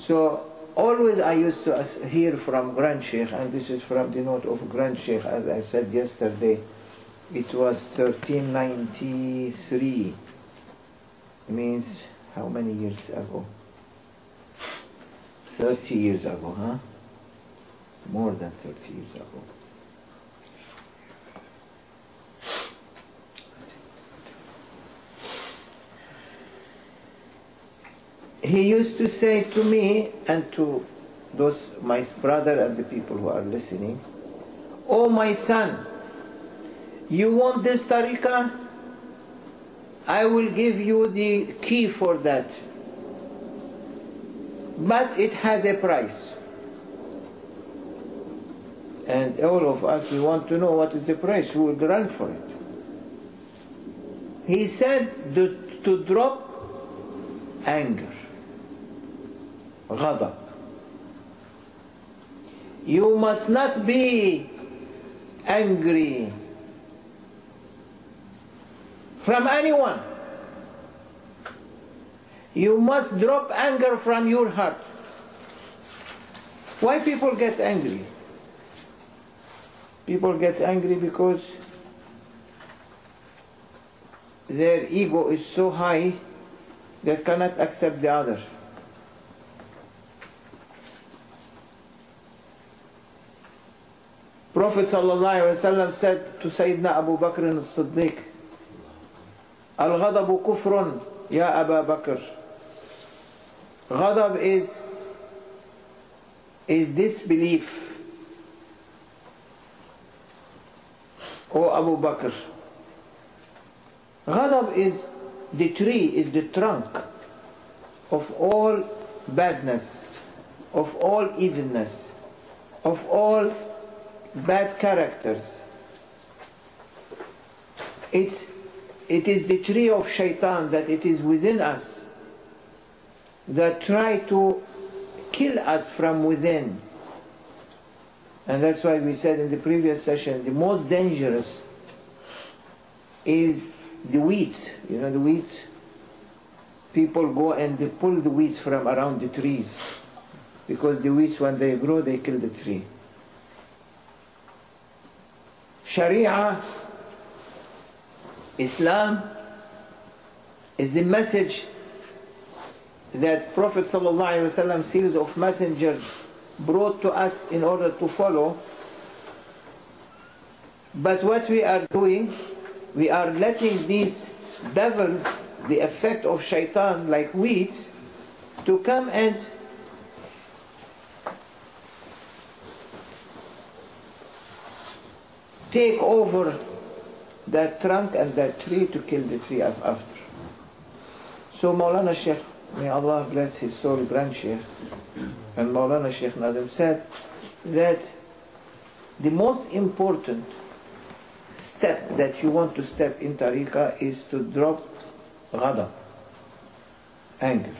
So always I used to hear from Grand Sheikh, and this is from the note of Grand Sheikh, as I said yesterday. It was 1393. It Means how many years ago? 30 years ago, huh? More than 30 years ago. He used to say to me and to those, my brother and the people who are listening, Oh my son, you want this tariqah? I will give you the key for that. But it has a price. And all of us, we want to know what is the price. Who would run for it? He said to drop anger, غضب. You must not be angry from anyone. You must drop anger from your heart. Why people get angry? People get angry because their ego is so high that cannot accept the other. Prophet ﷺ said to Sayyidina Abu Bakr as-Siddiq, Al-ghadabu kufrun, ya Abu Bakr. Ghadab is, is disbelief. O Abu Bakr. Ghadab is the tree, is the trunk of all badness, of all evilness, of all bad characters. It's, it is the tree of shaitan that it is within us that try to kill us from within. And that's why we said in the previous session the most dangerous is the weeds. You know, the weeds. People go and they pull the weeds from around the trees because the weeds, when they grow, they kill the tree. Sharia, Islam, is the message that Prophet ﷺ series of messengers brought to us in order to follow. But what we are doing, we are letting these devils, the effect of shaitan like weeds, to come and take over that trunk and that tree to kill the tree after. So Maulana Sheikh, may Allah bless his soul, Grand Sheikh, and Maulana Sheikh Nazim said that the most important step that you want to step in tariqah is to drop ghadab, anger.